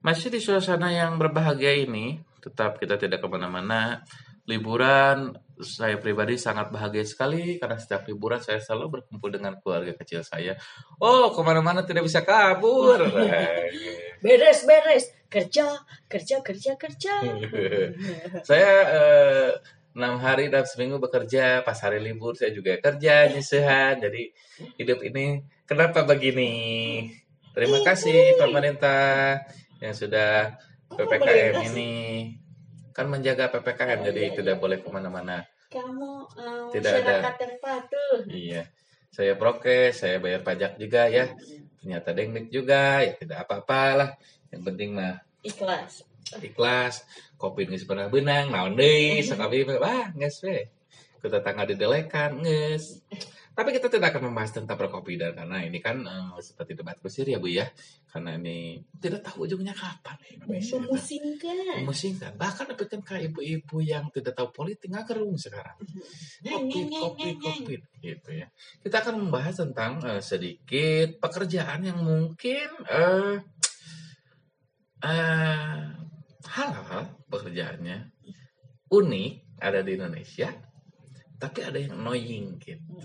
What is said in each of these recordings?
Masih di suasana yang berbahagia ini, tetap kita tidak ke mana-mana. Liburan, saya pribadi sangat bahagia sekali karena setiap liburan saya selalu berkumpul dengan keluarga kecil saya. Oh, ke mana-mana tidak bisa kabur. Beres, beres. Kerja, kerja, kerja, kerja. saya eh, enam hari dalam seminggu bekerja, pas hari libur saya juga kerja nyesehan. Jadi hidup ini kenapa begini? Terima kasih pemerintah yang sudah PPKM ini kan menjaga PPKM jadi tidak boleh ke mana-mana. Kamu uh, Tidak ada. masyarakat yang patuh. Iya, saya prokes, saya bayar pajak juga ya. Ternyata dengdik juga, ya tidak apa-apalah. Yang penting mah Ikhlas. ikhlas. Kopi geus pernah benang, naon deui sakabi wah geus we. Kita tanggal didelekan geus. Tapi kita tidak akan membahas tentang perkopi dan karena ini kan eh, seperti debat kusir ya Bu ya. Karena ini tidak tahu ujungnya kapan ya Indonesia. Memusingkan. Memusingkan. Bahkan tapi kan kayak ibu-ibu yang tidak tahu politik nggak kerung sekarang. Kopi, kopi, kopi, gitu ya. Kita akan membahas tentang eh, sedikit pekerjaan yang mungkin eh, halal pekerjaannya unik ada di Indonesia, tapi ada yang annoying gitu.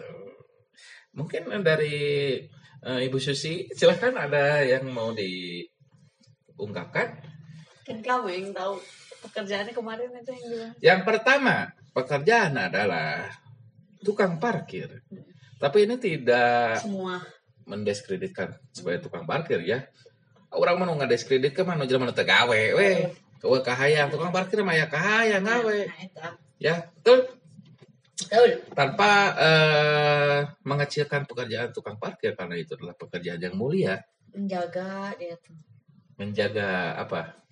Mungkin dari eh, Ibu Susi, silahkan ada yang mau diungkapkan. Kan kamu yang tahu pekerjaannya kemarin itu yang bilang. Yang pertama, pekerjaan adalah tukang parkir. Tapi ini tidak Semua. mendiskreditkan sebagai tukang parkir ya. Orang mau nggak diskreditkan mana jelema nu teu gawe we. Kawe kahayang tukang parkir mah ya kahayang gawe. Nah. Ya, betul. Betul. Tanpa eh, mengecilkan pekerjaan tukang parkir karena itu adalah pekerjaan yang mulia Menjaga dia tuh. menjaga apa?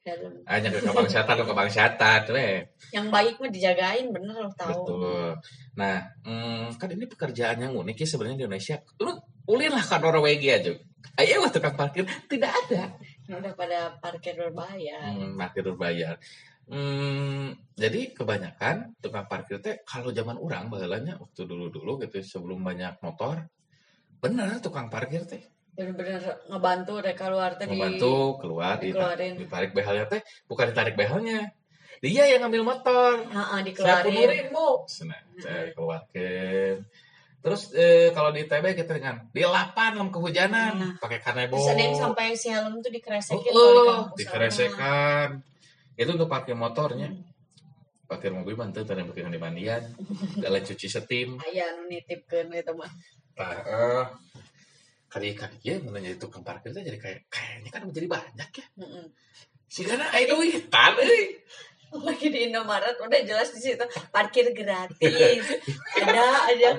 Helm. Hanya ke kebangsaan ke kebangsaan we. Yang baik mah dijagain bener lo tahu. Betul. Nah, hmm, kan ini pekerjaan yang unik ya sebenarnya di Indonesia. Lu ulin lah ke Norwegia aja. Ayo tukang parkir tidak ada. Udah pada parkir berbayar. Hmm, parkir berbayar. Hmm, jadi kebanyakan tukang parkir teh kalau zaman orang baheulanya waktu dulu-dulu gitu sebelum banyak motor bener tukang parkir teh Bener-bener ngebantu mereka keluar tadi. membantu keluar di dikeluarin. ditarik behalnya teh bukan ditarik behalnya dia yang ngambil motor Heeh, saya dikeluarin. kudurin bu Senang, saya keluarkan terus eh, kalau di TB kita dengan di lapan dalam kehujanan Nah. pakai kanebo Terus ada yang sampai si helm tuh dikeresekin oh, oh, dikeresekan itu untuk parkir motornya parkir mobil mantu tadi bikin di mandian dalam cuci setim sana. Aya nu nitipkeun eta mah. nah eh kali kali ya menjadi tukang parkir jadi kayak kayaknya kan menjadi banyak ya Heeh. sih karena ayo duitan euy Lagi di Indomaret udah jelas di situ parkir gratis. ada aja.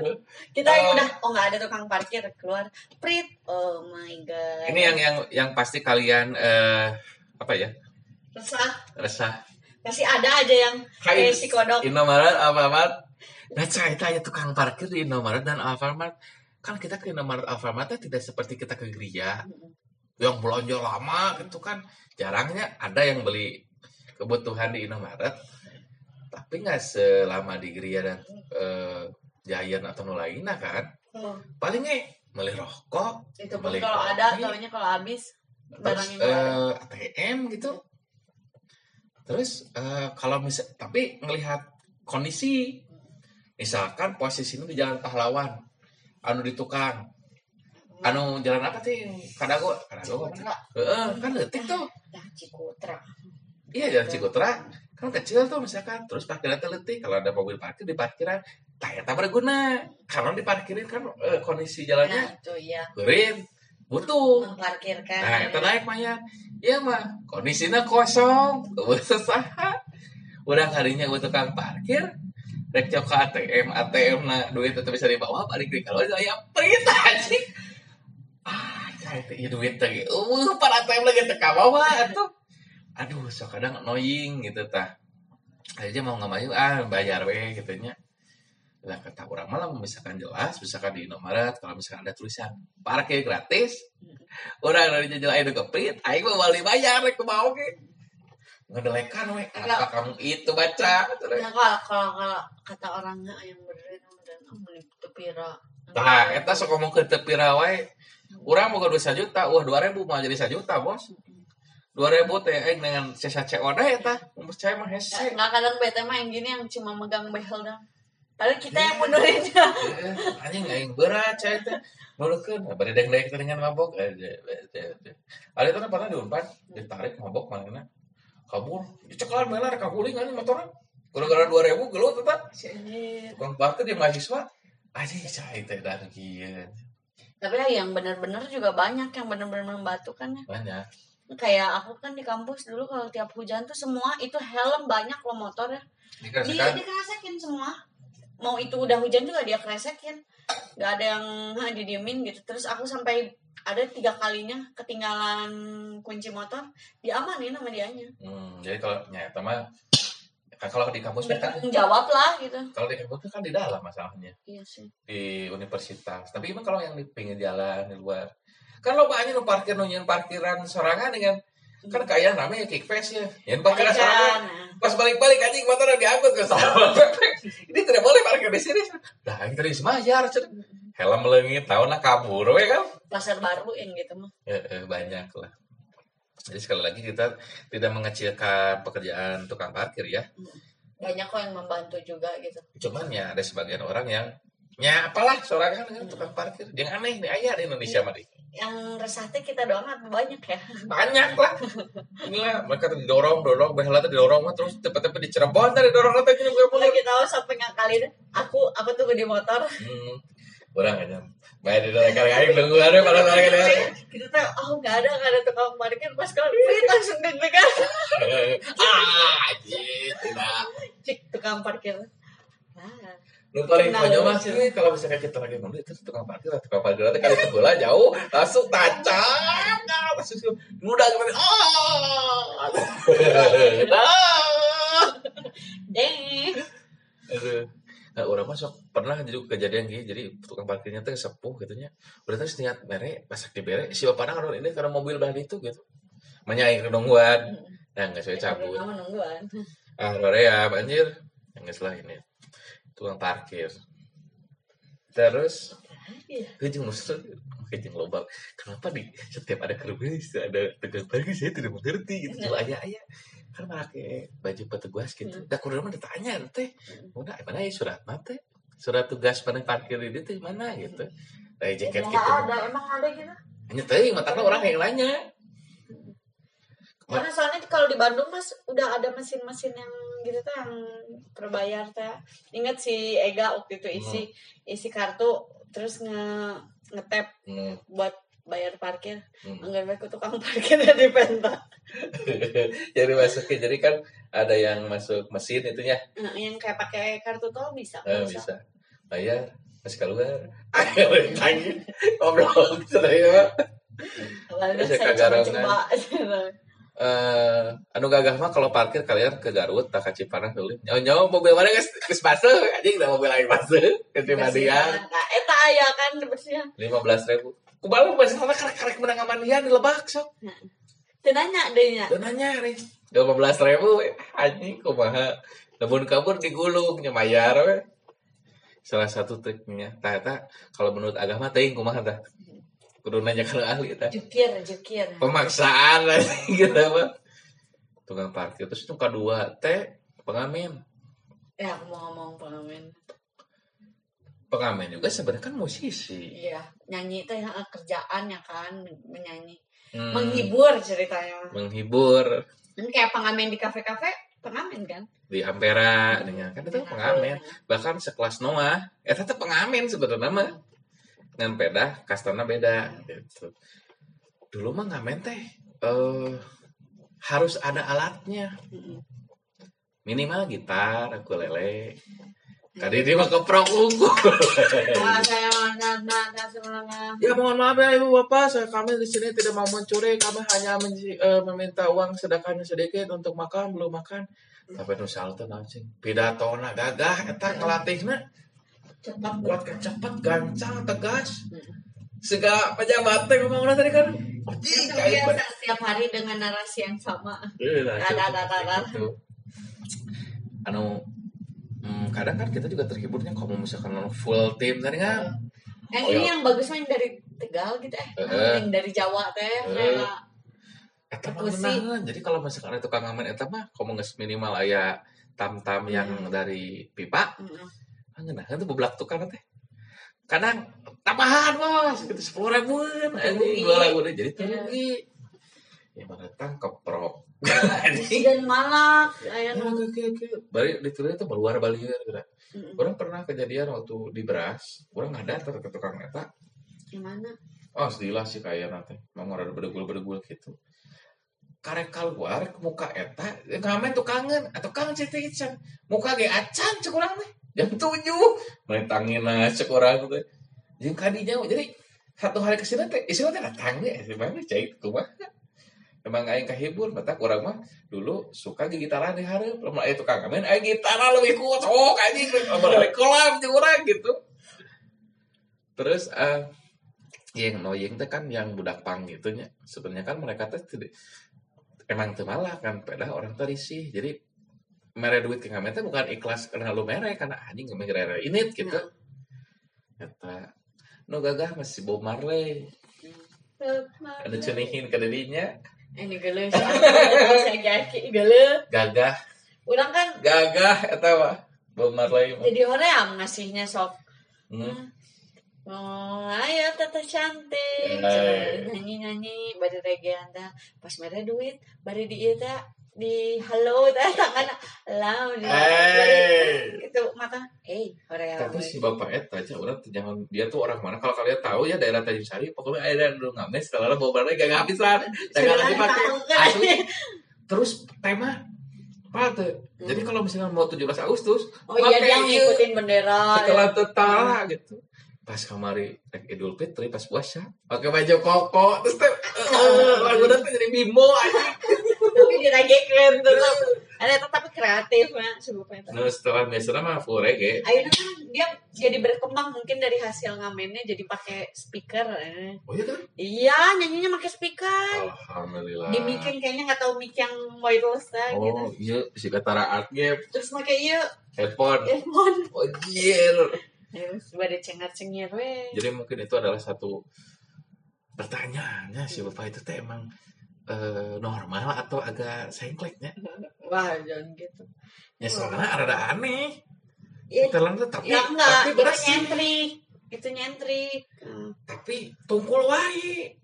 Kita yang Oh. udah oh nggak ada tukang parkir keluar. Prit. Oh my god. ini yang yang yang pasti kalian eh apa ya resah. resah. Masih ada aja yang kayak si kodok. Indomaret Alfamart. Nah cerita ya tukang parkir di Indomaret dan Alfamart. Kan kita ke Indomaret Alfamart teh tidak seperti kita ke gereja yang belanja lama gitu kan. Jarangnya ada yang beli kebutuhan di Indomaret. Tapi nggak selama di Geria dan eh, Giant atau nu lainnya kan. Oh, palingnya beli rokok itu beli kalau ada, kalau habis terus keluar. eh, ATM gitu terus eh, kalau misal tapi ngelihat kondisi misalkan posisinya di jalan pahlawan anu di tukang anu jalan apa sih kadago? Kadago. Enggak, Heeh, kan detik tuh. Dah Cikutra. Iya jalan Cikutra kan kecil tuh misalkan terus parkirnya teletik kalau ada mobil parkir di parkiran tak tak berguna. Karena diparkirin kan eh, kondisi Nah, jalannya itu ya. kering butuh Memparkirkan. nah itu naik mah iya mah kondisinya kosong. Usaha udah harinya gue tukang parkir. Rek cok ke ATM ATM na duit tetap bisa dibawa balik di kalau saya print aja. Ah saya itu duit lagi. Uh para ATM lagi teka bawa tuh. Aduh so kadang annoying gitu tah. Aja mau nggak mau ah bayar we gitunya lah kata orang malah misalkan jelas misalkan di Indomaret kalau misalkan ada tulisan parkir gratis. Orang dari jajal itu ke print aing mau balik bayar rek mau ke ngedelekan we apa kamu itu baca? Nah, kalau, kalau, kalau kata orangnya yang beneran dan beli tepira. Nah, eta sok ngomong ke teu pira wae. Urang boga 2 juta, wah 2000 mau jadi 1 juta, Bos. 2000 teh aing dengan sesa COD eta umur saya mah hese. Nggak kadang bete mah yang gini yang cuma megang behel dong Padahal kita yang mundurinnya. Eh, anjing aing berat saya teh nulukeun bari deng-deng dengan mabok eh ada itu pernah diumpan ditarik mabok mana kabur. Dicekelan mana kaguling anjing motornya gara-gara 2000 gelut tetap Bang Parker dia mahasiswa. Anjing saya teh dari kieu tapi ya yang benar-benar juga banyak yang benar-benar membantu kan ya. Banyak. Kayak aku kan di kampus dulu kalau tiap hujan tuh semua itu helm banyak loh motor ya. Dia dikasihkan dikeresekin semua mau itu udah hujan juga dia keresekin nggak ada yang ha, didiemin gitu. Terus aku sampai ada tiga kalinya ketinggalan kunci motor diamanin sama dianya. Hmm, jadi kalau nyata mah kan kalau di kampus kan jawab lah gitu. Kalau di kampus kan di dalam masalahnya. Iya sih. Di universitas. Tapi emang kalau yang di pinggir jalan di luar. Kan lo banyak nu parkir nu nyeun parkiran sorangan dengan kan kayak namanya ya. Yang parkiran sorangan Kan, pas balik-balik anjing motor udah diangkut ke sana ini tidak boleh parkir di sini. Dah ini tadi semayar cenah. helm melengit tahu lah kabur we kan? Pasar baru yang gitu mah. Eh, eh, banyak lah. Jadi sekali lagi kita tidak mengecilkan pekerjaan tukang parkir ya. Banyak kok yang membantu juga gitu. Cuman ya ada sebagian orang yang ya apalah sorangan dengan tukang parkir. Yang aneh nih ayah di Indonesia mah Dik. Yang resah teh kita doang banyak ya? Banyak lah. Inilah mereka tuh didorong dorong behela tuh didorong mah terus tepat-tepat di Cirebon tadi dorong nanti jadi gue mulai lagi tahu sampai ngakalin aku aku tunggu di motor. Hmm orang aja. Bayar di dalam kali aing nunggu ada pada kali ada. kita tuh oh nggak ada nggak ada tukang parkir pas kalau duit langsung deg-degan ah anjir tidak. Cik tukang parkir. Nah, lu paling konyol mah sih kalau misalnya kita lagi mau itu tukang parkir tukang parkir nanti kali sebelah jauh langsung tancap langsung mudah gimana nah deh. Nah, orang masuk pernah jadi kejadian gitu, jadi tukang parkirnya tuh sepuh gitu nya. Berarti harus niat mere, pasak di bere, si bapak orang ini karena mobil dah itu gitu. Menyaing kedongguan. Nah, nggak saya cabut. Nungguan Ah, lore ya, banjir. Yang salah ini. Tukang parkir. Terus, Iya. kejeng nusa, kejeng loba. Kenapa di setiap ada kerugian ada tukang parkir saya tidak mengerti gitu. Cuma ayah ayah kan pakai baju petugas gitu. Dah kudu mah ditanya teh. Udah, mana ya surat mah teh? Surat tugas pada parkir ini teh mana gitu. Dari jaket Emang gitu. nggak ada emang ada gitu Hanya teh mata orang yang nanya. karena soalnya kalau di Bandung mas udah ada mesin-mesin yang gitu tuh yang berbayar teh. Inget si Ega waktu itu isi isi kartu terus nge ngetap Hmm, buat bayar parkir. Hmm. enggak baik tukang parkirnya di penta. Jadi masuknya jadi kan ada yang masuk mesin itunya Nah, yang kayak pakai kartu tol bisa eh, bisa. bisa bayar masih keluar. Ayo tanya ngobrol Awalnya Bisa saya kagarangan. eh anu gagah mah kalau parkir kalian ke Garut tak ka Cipanas dulu. Nyawa nyawa mobil mana geus geus masuk anjing da mobil lain masuk ke Cimadian Nah, eta aya kan bersih. lima belas ribu. Kumaha masih sana karek karek menang amandian di lebak sok. Teu nanya deui nya. dan nanya nih dua belas ribu anjing kumaha. Namun kabur digulung nyemayar we. Salah satu triknya. Eta kalau menurut agama teuing kumaha tah kudu nanya kalau ahli tah Jukir, jukir. pemaksaan lah gitu apa tukang parkir terus itu kedua teh pengamen Ya, aku mau ngomong pengamen. pengamen juga sebenarnya kan musisi Iya, nyanyi teh eh, kerjaan ya kan, menyanyi. Hmm, Menghibur ceritanya. menghibur Ini kayak pengamen di kafe-kafe, pengamen kan? di Ampera dengan kan itu pengamen bahkan sekelas Noah eh itu pengamen sebenarnya mah dengan beda kastana beda gitu. Dulu mah ngamen teh eh harus ada alatnya. Minimal gitar aku lele tadi dia mah keprok unggul mana semangat. Ya mohon maaf ya ibu bapak, saya kami di sini tidak mau mencuri, kami hanya menji- eh, meminta uang sedekahnya sedikit untuk makan, belum makan. Tapi nu salto anjing, pidatona gagah eta ngelatihna Cepat buat cepet, gancang, tegas. Segala pejabat teh ngomongna tadi kan. Terbiasa setiap hari dengan narasi yang sama. Eh, lah, Ada, ada, ada. Anu hmm, kadang kan kita juga terhiburnya kalau misalkan anu full tim tadi kan. Yang Oh, ini ya. yang bagus mah yang dari Tegal gitu eh. Eh. Yang dari Jawa teh. Eh. Eta mah. Jadi kalau misalkan ada tukang ngamen eta mah komo geus minimal aya tam-tam yang dari pipa, Heeh. Ah ngeunaheun tuh beblak tukang teh. Kadang tambahan bos, gitu sepuluh ribuan, ini dua lagu deh, jadi Iya. terugi. Ya mana datang keprok. dan malak aya Ya, nu oke, oke. Bari ditulis itu keluar balieur geura. Heeh. Orang pernah kejadian waktu di beras, orang ada ke tukang eta. gimana Oh, sedilah sih kayak nanti. Mau ada bedegul-bedegul gitu. Karek keluar ke muka eta, ngamen tuh kangen atau kangen cerita ican. Muka ge acan cek urang teh. Jam tujuh, main tangina cek urang teh. Jeung kadinya jadi satu hari ke sini teh, isi teh datang deh, si mana cai kumaha. Emang aing kahibur, batak urang mah dulu suka di gitaran di hareup. Lamun aya tukang ngamen, aya gitara leuwih kucok anjing, lamun kolam jeung urang gitu. Terus eh yang annoying teh kan yang budak pang gitu nya. Sebenarnya kan mereka teh emang teu malah kan pada orang teh risih. Jadi mere duit ke ngamen teh bukan ikhlas karena lu mere karena anjing ngamen gara ini gitu. Eta nu gagah masih Bob Marley. Ada cunihin ke dirinya. ini geuleuh saya jaki geuleuh Gagah, urang kan gagah eta mah. Bob Marley jadi hoream ngasihnya sok Hmm. Oh, ayo tata cantik. Eh. Nyanyi nyanyi, bari teh. Pas mere duit, bari di di halo teh tangan lau di Eh. itu mata eh hoream Tapi si bapak eta aja orang tuh jangan dia tuh orang mana? Kalau kalian tahu ya daerah Tanjung Sari pokoknya ada dulu ngamen setelah bawa barang gak ngabisan dagang lagi pakai asli. Terus tema apa tuh. Jadi kalau misalnya mau 17 Agustus oh iya dia ngikutin bendera setelah tetara gitu. Pas kemari rek Idul Fitri pas puasa pakai baju koko terus teh eh, lagu nanti jadi bimbo aja diragekeun terus ada tapi kreatif mah sebutnya nah setelah biasanya mah full reggae Akhirnya kan dia jadi berkembang mungkin dari hasil ngamennya jadi pakai speaker. eh. oh iya kan Iya, nyanyinya pakai speaker. alhamdulillah Di mic kayaknya nggak tahu mic yang wireless lah gitu. oh iya si kata raat gap Terus pakai iya headphone earphone. Oh jir. Terus pada cengar-cengir we. Jadi mungkin itu adalah satu pertanyaannya si bapak itu teh emang eh, normal atau agak sengkleknya? Wah, jangan gitu. Ya soalnya ada aneh. Iya, Telan tuh tapi ya enggak, tapi itu bersih. nyentrik. Itu nyentrik. Hmm. Tapi tungkul wae.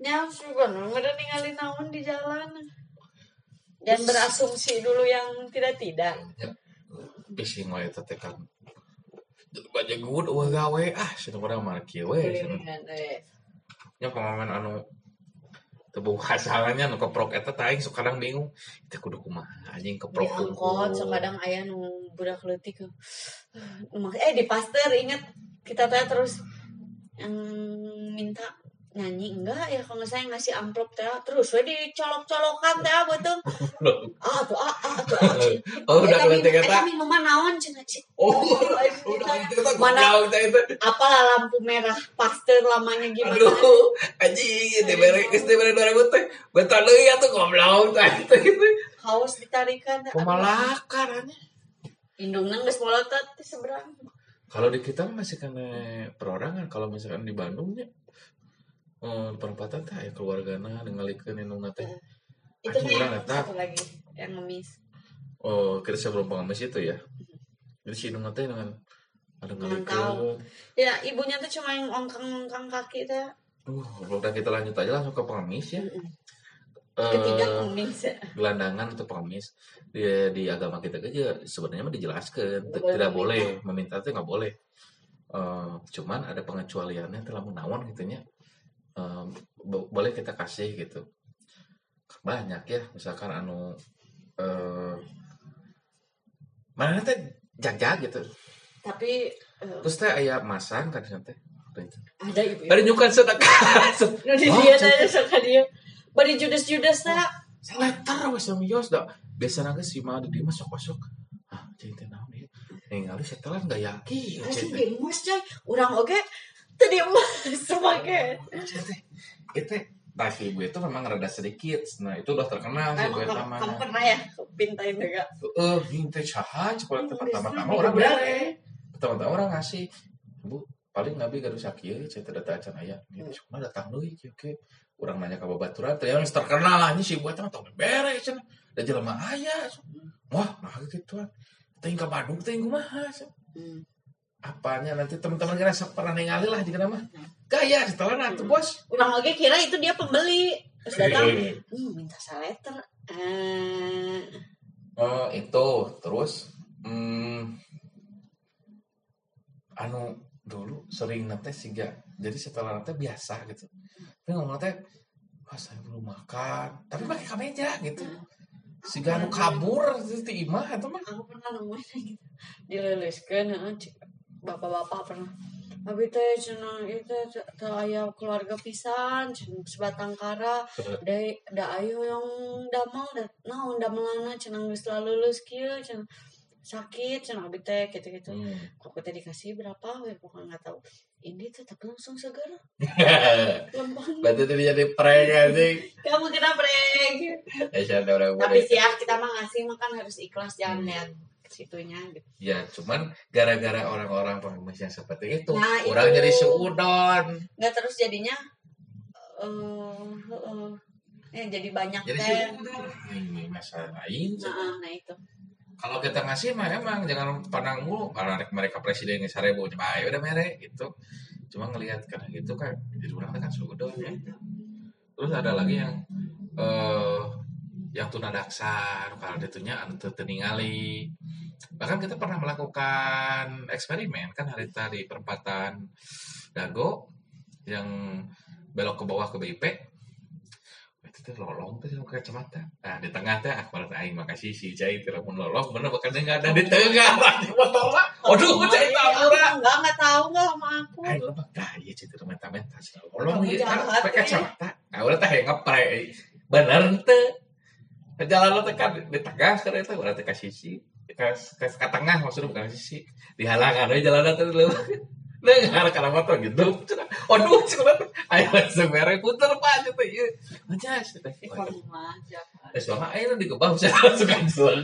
Nyam juga udah ninggalin naon di jalan. Dan berasumsi dulu yang tidak-tidak. Bising wae teh kan. Baja gud eueuh gawe ah cenah urang mah kieu we. cenah. Kulineran, eh. Nya pengalaman anu teu hasalnya nu keprok eta aing sok kadang bingung. Teh kudu kumaha anjing di keprok angkot tungkul. kadang ayah nu budak leutik eh di pasteur inget kita teh terus yang minta nyanyi enggak ya kalau saya ngasih amplop teh terus we dicolok-colokan teh betul ah tuh ah ah tuh ah. Oh, udah ngerti kata. eta minuman naon cenah? Oh, udah Mana- teh apalah lampu merah pasteur lamanya gimana Aduh, anjing, di bere geus di bere 2000 teh. Bentar deui atuh goblok teh teh gitu. haus ditarikan teh. Pemalakan anjing. indungna geus molotot di seberang Kalau di kita masih kena perorangan kalau misalkan di Bandungnya eh perempatan teh aya keluargana ningalikeun indungna teh. itu urang eta. satu lagi yang ngemis Oh, kita sebelum pengemis itu ya. Jadi si indungna teh dengan ada ngalikeun. Ya, ibunya tuh cuma yang ongkang-ongkang kaki teh. Uh, udah kita lanjut aja langsung ke pengemis ya. Eh, Ketiga kumis ya. gelandangan atau pengemis di, di agama kita aja sebenarnya mah dijelaskan boleh tidak meminta. boleh meminta itu nggak boleh Eh, cuman ada pengecualiannya telah menawan gitunya Bo- boleh kita kasih gitu banyak ya misalkan anu eh mana teh jag gitu Tapi eh, terus teh ayah masang kan teh Gitu. ada ibu. bari nyukan sedekah Nu di Oh, dia cerita. teh suka dia. Bari judes-judes teh. Seletar wes sama Yos dah. Biasa nangis si mah di dia masuk masuk. Ah, cinta naon dia. Ningali setelan gak yakin. Di emas coy. Urang oge teu di emas semake. Cinta. Itu tapi ibu itu memang rada sedikit. Nah itu udah terkenal sih ibu itu kamu, kamu pernah ya pintain juga. Eh, minta caha cepat Oh, pertama-tama bisa, orang bere. Pertama-tama orang ngasih. Bu, paling nabi gaduh sakieu cerita data acan aya. Hmm. Cuma datang deui kieu ke. orang nanya ke babaturan teh yang terkenal ini si buat mah tong beres cenah da jelema aya wah nah gitu kan teh ka Bandung teh kumaha. Hmm. Apanya nanti teman-teman kira sok pernah ningali lah di nama gaya setelah nanti bos. Urang oge kira itu dia pembeli. Terus datang, Eh. hmm, minta saleter. Eh, oh itu. Terus hmm, anu dulu sering nate siga jadi setelah nate biasa gitu. Tapi ngomong teh wah saya belum makan. Tapi pakai kemeja gitu. Siga anu kabur itu ti imah atau mah. aku pernah nemuin gitu. Dileliskeun heeh. Bapak-bapak pernah. Abi teh cenah itu teh aya keluarga pisan, sebatang kara, da da ayo yang damel da naon damelana cenah geus lulus kieu cenah sakit cenah abi teh gitu-gitu. Hmm. Kok teh dikasih berapa we pokoknya nggak tahu. Ini tetap langsung segar. Lembang. berarti itu jadi prank anjing Kamu kena prank. ya Tapi boleh sih ya kita mah ngasih makan harus ikhlas jangan Hmm. lihat situnya gitu. ya cuman gara-gara orang-orang pengemis yang seperti itu Nah, orang itu. jadi seudon nggak terus jadinya eh eh, eh, jadi banyak jadi teh masalah lain nah, nah itu kalau kita ngasih mah emang jangan pandang mulu. Karena mereka presiden yang seribu cuma ayo udah mere gitu. Cuma ngelihat karena gitu kan jadi orang kan seudon ya. Terus ada lagi yang eh yang tuna daksar kalau ditunya anu teu teu ningali bahkan kita pernah melakukan eksperimen kan hari tadi di perempatan Dago yang belok ke bawah ke BIP itu tuh lolong tuh sama kacamata. Nah di tengah teh aku malah aing makasih si cai tidak pun lolong bener bukan nggak ada di tengah. Di motor lah aduh cai tapura nggak nggak tahu nggak sama aku. Aing lebak dah iya cai itu menta-menta lolong. Kamu iya pakai eh. kacamata. Nah udah teh ngepre bener ente jalan lo teh kan di tengah itu udah teh ke sisi ke, ke, tengah maksudnya bukan sisi di halangan aja jalan teh dulu dengar karena motor gitu aduh cuma ayo langsung merek puter pak gitu iya aja sih Informasi siapa? Eh, selama air di kebab saya langsung cancel.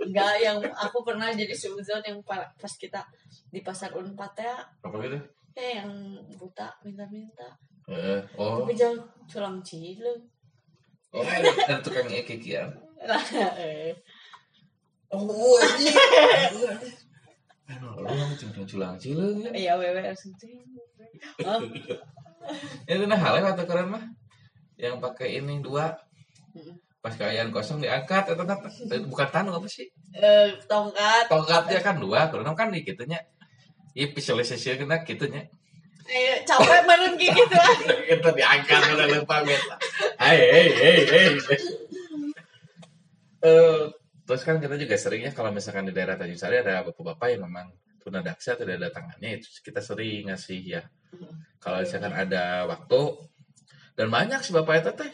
Enggak, yang aku pernah jadi suzon yang pa- pas kita di pasar Unpad ya, Apa gitu? eh yang buta minta-minta. Eh, oh, Tapi jangan culang cileng. oh, ada tukang ekikian. Eh, Oh, iya. Cuma culang cileung ya. Iya. Oh, nah atau keren mah. Yang pakai ini dua pas kalian kosong diangkat atau apa? Bukan tanu apa sih? eh, tongkat. Tongkatnya kan dua, karena kan di gitunya. Iya, visualisasi kena gitunya. Eh, capek kayak gitu. Kita diangkat udah lupa beta. Hei, hei, hei, hei. Eh, terus kan kita juga seringnya kalau misalkan di daerah Tanjung Sari ada bapak-bapak yang memang tunadaksa tidak ada tangannya itu kita sering ngasih ya. Kalau misalkan ada waktu dan banyak sih bapak itu teh.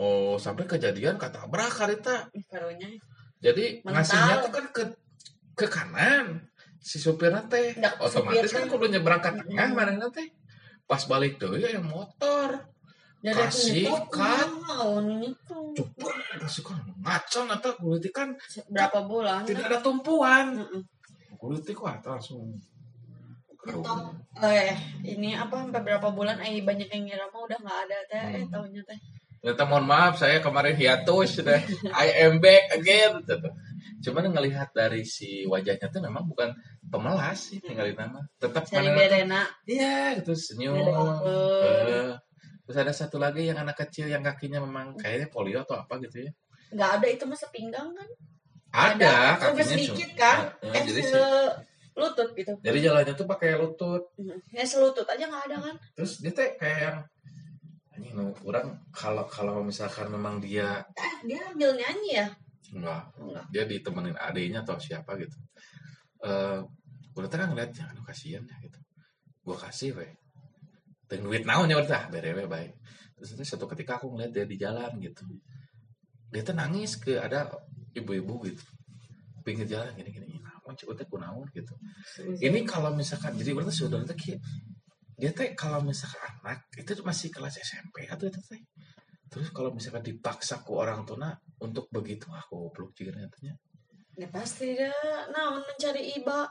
Oh, sampai kejadian kata karita. Karunya. Jadi Mental. ngasihnya tuh kan ke ke kanan si supirnya teh otomatis supir kan teh. kudu nyebrang ke tengah mana teh pas balik tuh ya yang motor Kasih, itu. coba kasih kan ngacon atau kulit kan Berapa bulan? tidak ada tumpuan kulit kok atau langsung. Eh, ini apa sampai berapa bulan eh banyak yang ngira mah udah nggak ada teh eh Hmm. tahunya teh. Ternyata mohon maaf saya kemarin hiatus sudah I am back again gitu. Cuman ngelihat dari si wajahnya tuh memang bukan pemelas sih tinggalin nama. Tetap Cari. Iya gitu senyum. Eh, terus ada satu lagi yang anak kecil yang kakinya memang kayaknya polio atau apa gitu ya. Nggak ada itu mah sepinggang kan? Ada, Ada, kakinya sedikit kan? Eh, Eh, jadi se lutut gitu. Jadi jalannya tuh pakai lutut. Ya selutut aja nggak ada kan? Terus dia teh kayak yang ini nu orang kalau kalau misalkan memang dia Eh, dia ambil nyanyi ya? enggak, Enggak. dia ditemenin adiknya atau siapa gitu. Eh, gue kan ngeliat jangan kasihan ya gitu. Gue kasih weh. Dan duit naonnya udah berewe baik. Terus itu satu ketika aku ngeliat dia di jalan gitu. Dia tuh nangis ke ada ibu-ibu gitu. Pinggir jalan gini-gini. Namun cik teh kunaon gitu. Ini kalau misalkan jadi berarti sudah itu kayak dia teh kalau misalkan anak itu masih kelas SMP atau itu teh. Terus kalau misalkan dipaksa ke orang tua untuk begitu aku peluk cikirnya tanya. Ya pasti dah. Nah, mencari iba.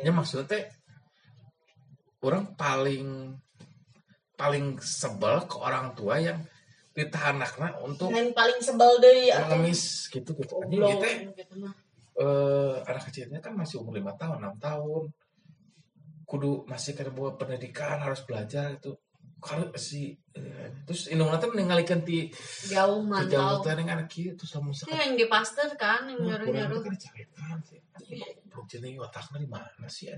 Ya maksudnya teh orang paling paling sebel ke orang tua yang ditahan anaknya untuk yang paling sebel deh ya ngemis gitu gitu. Goblok gitu gitu mah. Eh anak kecilnya kan masih umur lima tahun enam tahun. Kudu masih kada bawa pendidikan harus belajar itu kalau si eh, terus indung nanti meninggalkan di jauh jauh mantau teh dengan anak kieu terus itu sakit yang di pasteur kan yang nyuruh nyuruh kan dicarikan sih. Belum jenis otaknya di mana sih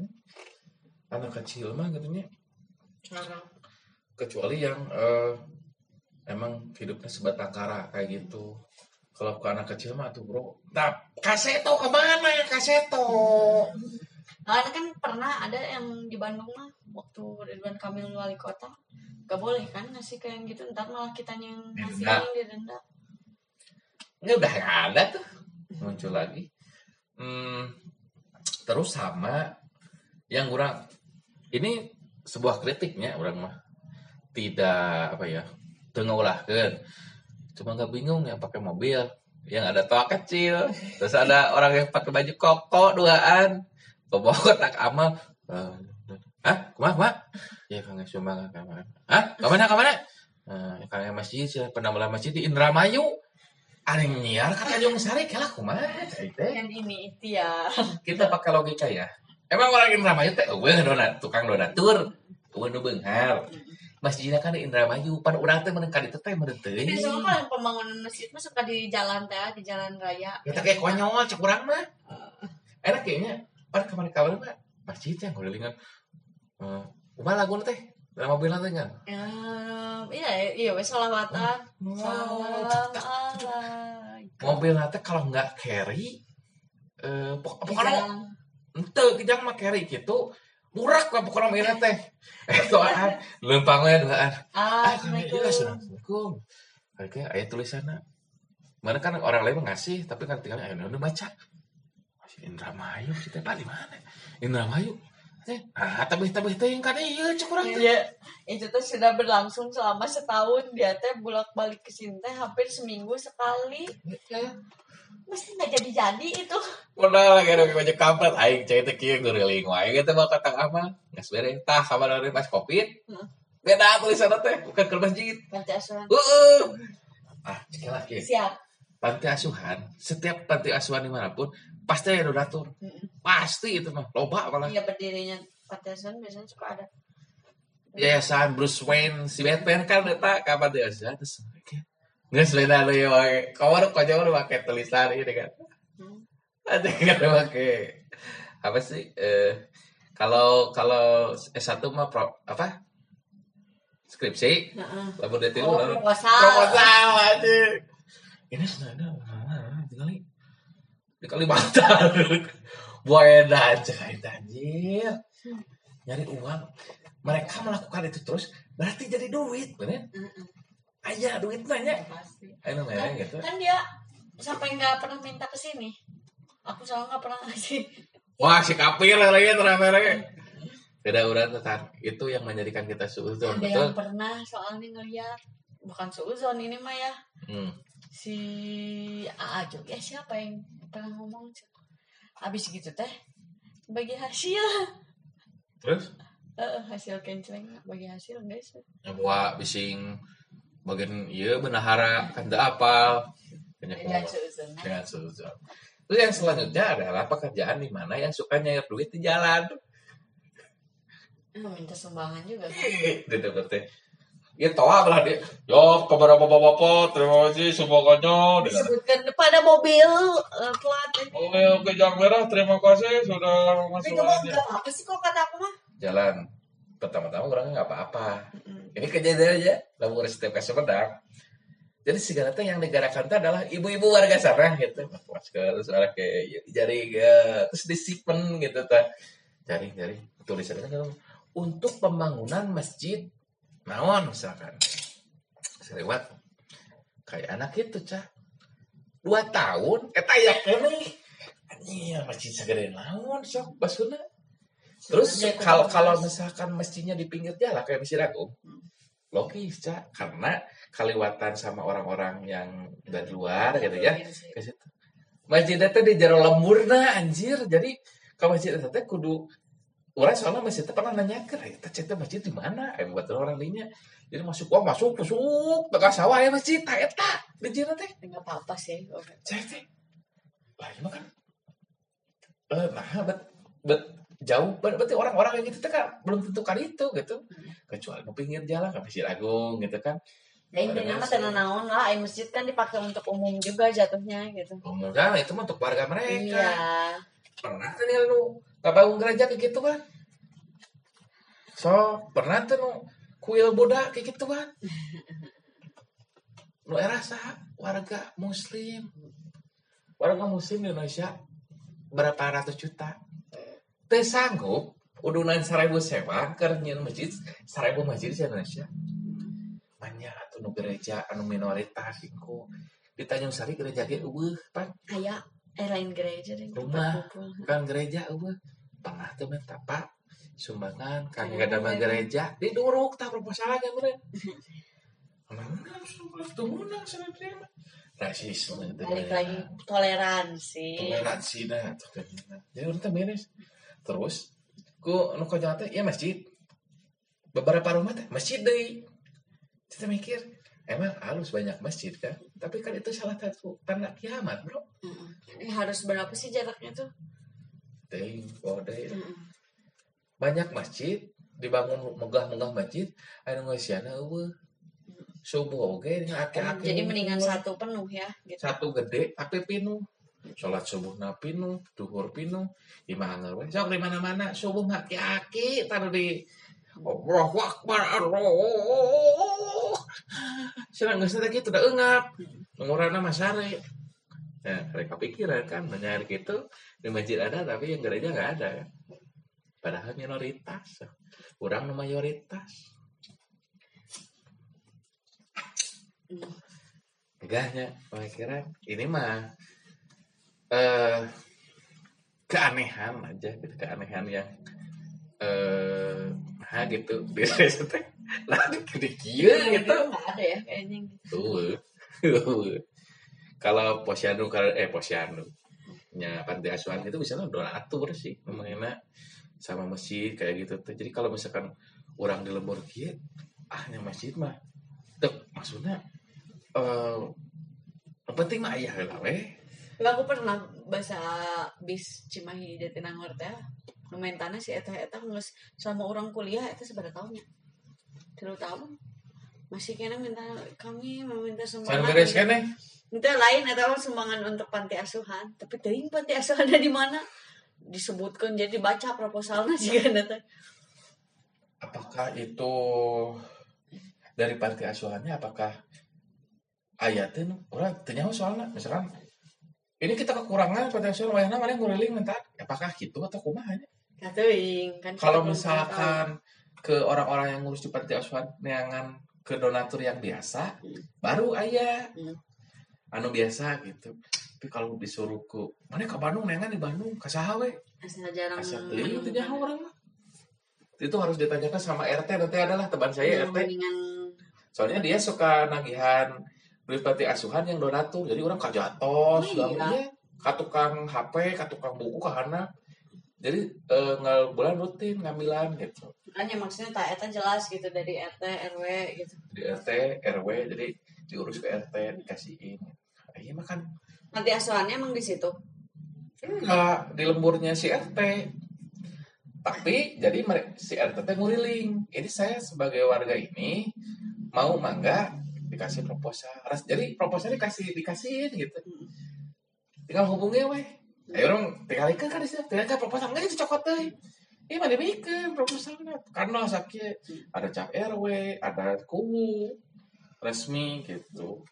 anak kecil mah katanya kecuali yang eh, emang hidupnya sebatang kara kayak gitu. Kalau ke anak kecil mah tuh bro. Nah kaseto ke mana ya kaseto? Nah, kan pernah ada yang di Bandung mah waktu Ridwan Kamil wali kota. Gak boleh kan ngasih kayak gitu ntar malah kitanya yang ngasih Denda. yang didenda ini udah ada tuh. Muncul lagi. Hmm, terus sama yang kurang ini sebuah kritiknya orang mah tidak apa ya tengolah kan cuma nggak bingung yang pakai mobil yang ada toa kecil terus ada orang yang pakai baju koko duaan bawa kotak amal Hah? Ke mana? Ke mana? Ya, Kang cuma ke mana? Hah? Ke mana? Ke mana? Eh, Kang masjid, mulai masjid di Indramayu. Ada yang nyiar kata Tanjung Sari, kalah teh. yang ini itu ya Kita pakai logika ya. Emang orang Indramayu teh eueuh donat, tukang donatur. Eueuh nu beunghar. Masjidnya kan di Indramayu, pan urang teh meneng ka ditu teh tapi semua kan pembangunan masjid mah suka di jalan teh di jalan raya Kita kayak konyol cek urang mah. Enak kayaknya. Pan kemarin kawan mah masjid yang kulilingan. Eh, Umar lagu teh. Dalam mobil teh kan. ya iya iya wes salawatan salam alaikum mobil nanti kalau nggak carry eh pok- pokoknya ente kijang mah carry gitu murak lah pokoknya mobil teh. Eh doaan. Lempang we doaan. Ah kami iya assalamualaikum. assalamualaikum. Kayak ayat tulisannya mana kan orang lain ngasih tapi kan tinggal ayo udah baca. Masih Indramayu kita pak di mana? Indramayu. Eh ah tapi tapi teh yang kan iya cek urang teh. Iya, itu tuh sudah berlangsung selama setahun. Dia teh bolak balik ke sini teh hampir seminggu sekali. Mesti nggak jadi jadi itu. Udah lagi ada baju kampret aing cai teh kieu ngeureling wae gitu mah kata amal geus beres tah sama dari pas covid Heeh. beda tulisan teh bukan ke masjid Panti asuhan. Heeh. ah sekali lagi Siap. panti asuhan setiap panti asuhan di mana pun pasti ada donatur Mm-mm. pasti itu mah loba malah Iya berdirinya panti asuhan biasanya suka ada. yayasan Bruce Wayne si Batman kan eta ka panti asuhan terus nggak selain ada ya wae kawan konyol udah pakai tulisan ini kan. Hmm. ada nggak pakai. Apa sih eh kalau kalau S1 mah pro, apa? Skripsi. Heeh. lalu dia Oh, tidur proposal. proposal aja ini sebenarnya tinggal di Kalimantan buaya aja kayak anjir. Nyari uang. Mereka melakukan itu terus berarti jadi duit bener. Aja duit nanya Pasti. ayo Kan, nanya gitu. Kan dia sampai nggak pernah minta ke sini. Aku soalnya nggak pernah ngasih. wah si kapir lagi lagi beda urat tentang itu yang menjadikan kita suudon Ada betul. yang pernah soalnya ngeliat. Bukan seuzon ini mah ya hmm. si AA juga siapa yang pernah ngomong? Habis gitu teh bagi hasil. Terus? Eh, hasil kenceleng bagi hasil guys nyawa bising bagian iya benahara kan apal banyak dengan seuzon suzon. Terus yang selanjutnya adalah pekerjaan di mana yang suka nyair duit di jalan. minta sumbangan juga kan Gitu berarti. Ya toa belah dia. Yo, kepada bapak-bapak, terima kasih sumbangannya. Disebutkan pada mobil eh, plat itu Oke, oke, Jang Merah, terima kasih sudah itu masuk apa sih kok kata aku mah Jalan. Pertama-tama orangnya nggak apa-apa. Mm-mm. Ini kejadian aja. Lalu setiap kasih pedang. Jadi segala teh yang digerakan itu adalah ibu-ibu warga sana gitu. Masker, suara kayak jari ya. Terus disimpan gitu ta. Jari jari tulisannya kan untuk pembangunan masjid naon misalkan. Selewat kayak anak itu cah dua tahun eta ya kene anjing masjid segede naon sok basuna terus kalau itu kalau misalkan masjidnya di pinggir jalan kayak Masjid Agung logis cak karena kaliwatan sama orang-orang yang dari luar gitu ya ke situ. Masjid itu di jero lembur nah anjir. Jadi ke masjid itu kudu orang soalnya masjid teh pernah nanya ke kita cerita masjid di mana? Eh buat orang lainnya jadi masuk wah masuk masuk tengah sawah ya masjid tak eta di jina teh nggak apa-apa sih saya teh lah mah kan. Eh nah bet bet jauh. Ber- berarti orang-orang yang gitu kan belum tentu kali itu gitu. Kecuali mau pinggir jalan ke masjid agung gitu kan. Intinya mah tenang naon lah, ayo masjid kan dipakai untuk umum juga jatuhnya gitu. umum kan itu mah untuk warga mereka. Iya. pernah kan ya lu kabangun gereja kayak gitu kan so pernah tuh nu kuil Buddha kayak gitu kan lu rasa warga muslim. Warga muslim di Indonesia berapa ratus juta sanggup udunan seribu sewa kerjaan masjid seribu masjid di Indonesia. Banyak atuh nu gereja anu minoritas iku di Tanjung Sari gereja ge eueuh pan Aya eh lain gereja deh. Rumah. bukan gereja eueuh. Pernah tuh minta pak sumbangan kagak ada mah gereja. Diduruk tak proposalnya meureun. Rasisme itu Balik lagi toleransi. toleransi dah kan. jadi teh beres terus ku nu konyol teh ya masjid beberapa rumah teh masjid deui kita mikir emang halus banyak masjid kan tapi kan itu salah satu tanda kiamat bro. Ini harus berapa sih jaraknya tuh? Deui, oh. Mm-mm. banyak masjid dibangun megah-megah masjid anu ngeusiana eueuh subuh nya aki-aki Jadi mendingan satu penuh ya gitu. satu gede tapi pinuh sholat subuh na pinuh duhur pinuh imah we sok di mana-mana subuh mah aki-aki taruh di Allahu Akbar Allah Senang geus teh kitu da eungap ngurana mah sare Nah, mereka pikiran kan menyari gitu. Di masjid ada tapi yang gereja nggak ada. Kan. Padahal minoritas, kurang mayoritas. Enggaknya, pemikiran. Ini mah eh keanehan aja gitu, keanehan yang eh nah gitu di teh lah di kieu gitu. Ada ya kayaknya. gitu. Tuh. Kalau posyandu kalau eh posyandu nya panti asuhan itu bisa donatur sih namanya sama masjid kayak gitu tuh. Jadi kalau misalkan orang di lembur kieu ah nya masjid mah tek maksudnya eh penting mah aya heula we. Nggak, aku pernah bahasa bis Cimahi di Tinangor teh. Lumayan tanah si eta eta geus sama orang kuliah eta seberapa tahunnya? Tilu tahun. Masih kena minta kami meminta sumbangan. beres kan? Itu lain atau sumbangan untuk panti asuhan. Tapi teuing panti asuhan ada di mana? Disebutkan jadi baca proposalnya juga nanti. Apakah itu dari panti asuhannya apakah ayatin orang tanya soalnya misalkan ini kita kekurangan panti asuhan wayahna mana yang nguriling minta apakah gitu atau kumaha kan. kalau misalkan ke orang-orang yang ngurus di panti asuhan neangan ke donatur yang biasa Hmm. baru ayah Hmm. anu biasa gitu. Tapi kalau disuruh ke mana ke Bandung neangan di Bandung ke saha we asal jarang asal teuing teu nyaho orang mah. Itu harus ditanyakan sama RT nanti adalah teman saya yang RT mendingan soalnya dia suka nagihan duit panti asuhan yang donatur. Jadi orang kajatos Oh, iya. iya. katukang HP katukang buku kahana jadi eh, ngal bulan rutin ngambilan gitu. Makanya maksudnya tak eta jelas gitu dari RT RW gitu. Di RT RW jadi diurus ke RT dikasihin. Iya mah kan nanti asuhannya emang di situ? Enggak di lemburnya si RT tapi jadi si RT teh nguriling. Ini saya sebagai warga ini mau mangga dikasih proposal. Ras- jadi proposal dikasih dikasihin gitu. Tinggal hubungi weh. Ayo dong tinggal ikan kan di situ tinggal ikan proposal. Nggak itu cokot deh ini mana bikin proposalnya? Karena sakit. Ada cap RW ada kubu resmi gitu.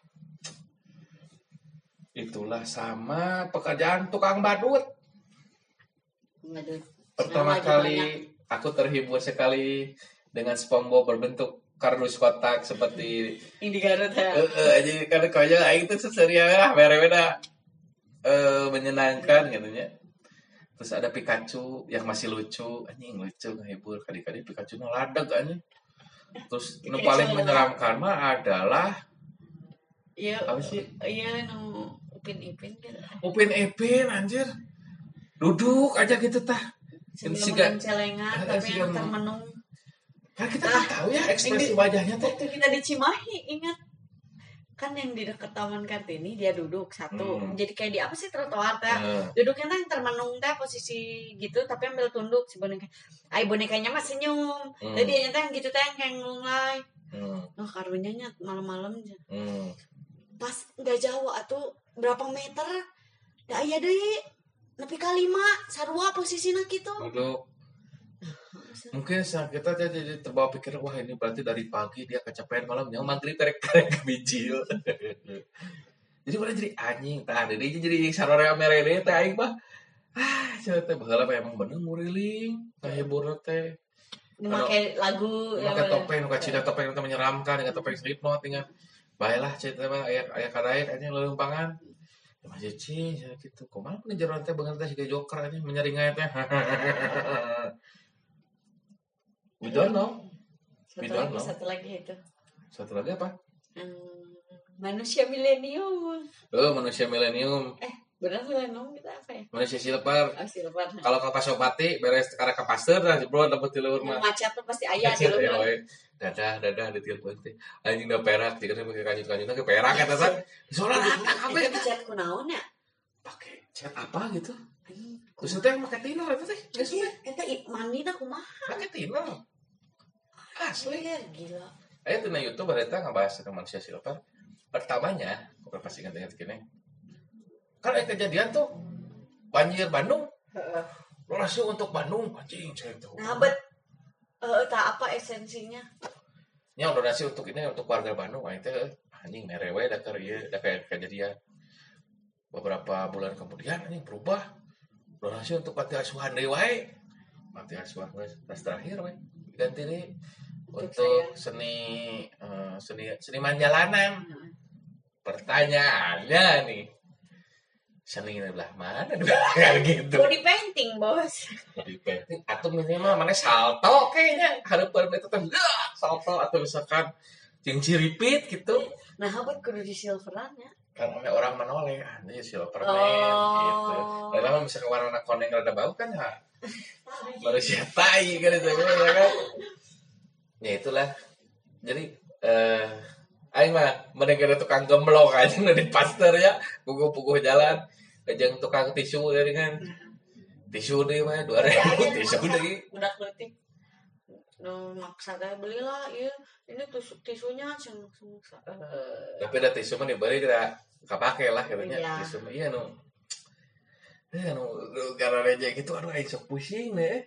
Itulah sama pekerjaan tukang badut. Pertama kali aku terhibur sekali dengan SpongeBob berbentuk kardus kotak seperti di Garut ya. Eh, jadi kan konyol aing tuh seseria lah mere-mere eh menyenangkan katanya. Terus ada Pikachu yang masih lucu anjing lucu ngehibur kali-kali Pikachu nu ladeg anjing terus nu paling menyeramkan mah adalah iya apa sih? iya nu upin ipin gitu Upin Ipin anjir. Duduk aja gitu tah. Sebelum mencelengan Eh, tapi yang termenung kan kita Ah, nggak tahu ya ekspresi ini- wajahnya teh waktu kita di Cimahi ingat? Kan yang di dekat Taman Kartini dia duduk satu. Hmm. jadi kayak di apa sih trotoar teh? Eh, duduknya kan termenung teh posisi gitu tapi ambil tunduk si boneka. Ay bonekanya mah senyum. Hmm. jadi dia teh yang gitu teh yang kayak ngulai hmm, oh karunya nya malam-malam aja. hmm. pas nggak jauh atau berapa meter? Da aya deui nepi ka lima sarua posisinya gitu duduk mungkin saat kita jadi, terbawa pikir wah ini berarti dari pagi dia kecapean malamnya maghrib terek terek kebicil jadi mana jadi anjing tah jadi jadi sarore merede teh aing mah. Ah cerita teh baheula mah emang bener muriling ngahibur teh memakai lagu pakai topeng pakai cina topeng itu menyeramkan dengan topeng slipknot dengan baiklah cerita mah ayah ayah kadait anjing lelumpangan ya masih cing ya gitu. Kumaha pun jeroan teh beungeut teh siga joker anjing menyeringai teh We don't know. satu We don't lagi know. satu lagi itu Satu lagi apa? Hmm, manusia milenium Oh, manusia milenium, benar milenium kita apa ya manusia silver. oh silver Kalau ke Pasopati beres karena ke pasteur dah jebol dapat di luar mah. macet tuh pasti ayah di luar. Dadah, dadah di telepon teh. Anjing udah perak, jika pakai kanjut-kanjutnya ke perak eta teh. Soalnya anak apa ya chat kunaon ya pakai cat apa gitu. Terus itu yang pakai tino itu teh. Geus Iya, we. eta i- mandi dah kumaha Pakai tino. Asli. Iya, gila Ayo tuh na YouTube berita ngebahas tentang manusia silver. Pertamanya, aku pasti ingat-ingat gini. Kan ada kejadian tuh banjir Bandung. Donasi untuk Bandung, anjing saya tahu. nah bet eh tak apa esensinya Nya donasi untuk ini untuk warga Bandung, wah itu anjing merewe da keur ieu da kayak kejadian. Beberapa bulan kemudian anjing berubah. Donasi untuk panti asuhan deui wae. Panti asuhan tas terakhir we. Ganti nih Untuk seni eh, seni seniman jalanan. Pertanyaannya nih, seni ini belah mana kan gitu. body painting bos Di painting atau minimal mana salto kayaknya itu teh dah, salto atau misalkan yang ciripit gitu. nah bet kudu di silveran ya Kan oleh orang menoleh, anjir silverman Oh. gitu. Lalu misalkan warna koneng rada bau kan ya manusia tai kan itu ya kan. Ya itulah. Jadi eh aing mah mending ada tukang gemblok aja di pasteur ya, puguh-puguh jalan. Kajang tukang tisu dari kan. Tisu deh mah 2000 tisu deh. udah letik no maksa teh belilah iya ini tisu tisunya ceng maksa eh Tapi ada tisu mah dibeli kira kapake lah katanya. Iya. Tisu mah iya nu. Eh nu nu gara reja gitu aduh aing sok pusing deh.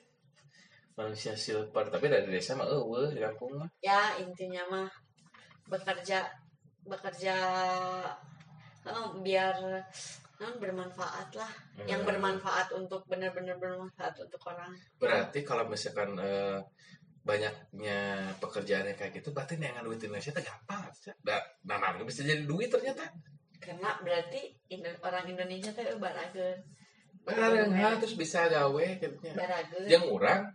Manusia silver tapi dari desa mah eueuh di kampung mah. ya intinya mah bekerja bekerja eh, biar eh, bermanfaat lah yang Hmm. bermanfaat untuk benar-benar bermanfaat untuk orang Berarti kalau misalkan eh, banyaknya pekerjaan yang kayak gitu berarti yang duit Indonesia itu gampang nah, nah, nah, bisa jadi duit ternyata. Karena berarti orang Indonesia teh barageun Barang terus bisa gawe gitu nya. barageun yang orang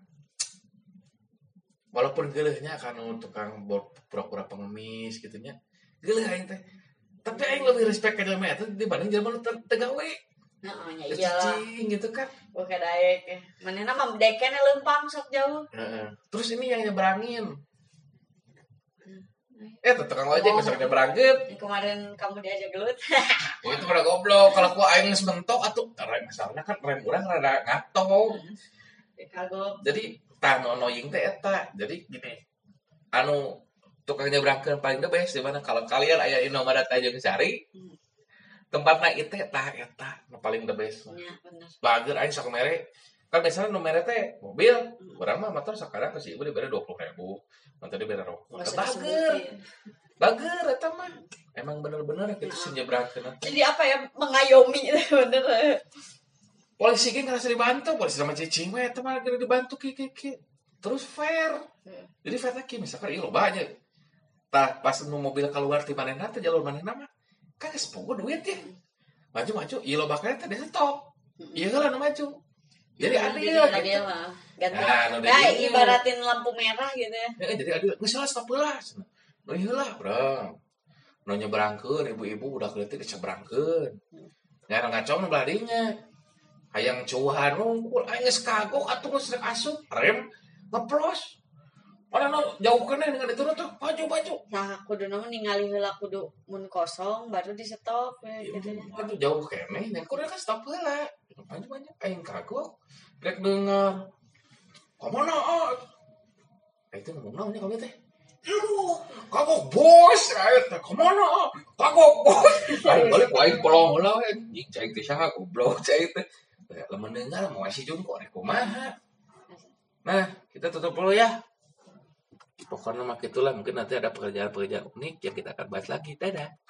walaupun gelehnya kan tukang bor- pura-pura pengemis gitu nya geleh aing teh. Tapi aing lebih respect ke jelema eta dibanding jelema nu teu- Heeh, ya iyalah. cicing gitu kan. Oke daek. Eh. manehna mah dekene leumpang sok jauh. Heeh. terus ini yang nyebrangin. Eh tuh tukang ojek Oh. nyebrangin yang kemarin kamu diajak gelut. Oh, itu pada goblok. Kalau gua aing geus mentok atuh rem masalahnya kan rem urang rada ngato kagok. Jadi tah nu annoying teh eta. Jadi gini. Anu tukang nyebrangkeun paling the best di mana? Kalau kalian aya di nomor Tanjung Sari Hmm. tempatna itu tah eta nu paling the best. Ya bager aing sok mere. Kan biasanya nu mere teh mobil. Urang mah motor sekarang ke si ibu dibere 20 ribu. Nanti dibere rokok. Bager. disebutin. bager eta mah. Emang bener-bener gitu Nah. si nyebrangkeun jadi apa ya mengayomi bener. Polisi kan ngerasa dibantu polisi sama cicing mah eta mah dibantu ki ki ki. Terus fair. Hmm. jadi fair ki misalkan iya lo banyak. Tah pas nu mobil keluar di mana teh jalur mana nama kan geus pogo duit ya. Maju maju iya lo bakal teh dia stop. Iya kan nu maju. Jadi adil jadi adil lah ganti Nah, ya jadi- ibaratin lampu merah gitu ya. Ya, jadi adil geus lah stop heula no iya lah bro. No nyebrangkeun ibu-ibu udah keleutik disebrangkeun. Ngarang kacau nu beladinya hayang cuan unggul aing geus kagok atuh geus asup rem ngeplos No, jauh kena dengan itu tuh, baju baju. Nah, kudu nama ningali heula kudu mun kosong baru di stop ya, gitu ya. Aduh jauh kene, dan kudu kan stop heula. Baju baju, aing kagok, rek denger. Ke mana? ah? Eh, itu ngomong naon nya kami teh? Aduh, kagok bos, ayo teh ah? Kagok bos. Aing balik ku aing polong heula we. Jing cai teh saha goblok cai teh. Lamun deungar mau ngasih jun kok rek kumaha. Nah, kita tutup dulu ya. Pokoknya mah itulah mungkin nanti ada pekerjaan-pekerjaan unik yang kita akan bahas lagi. Dadah.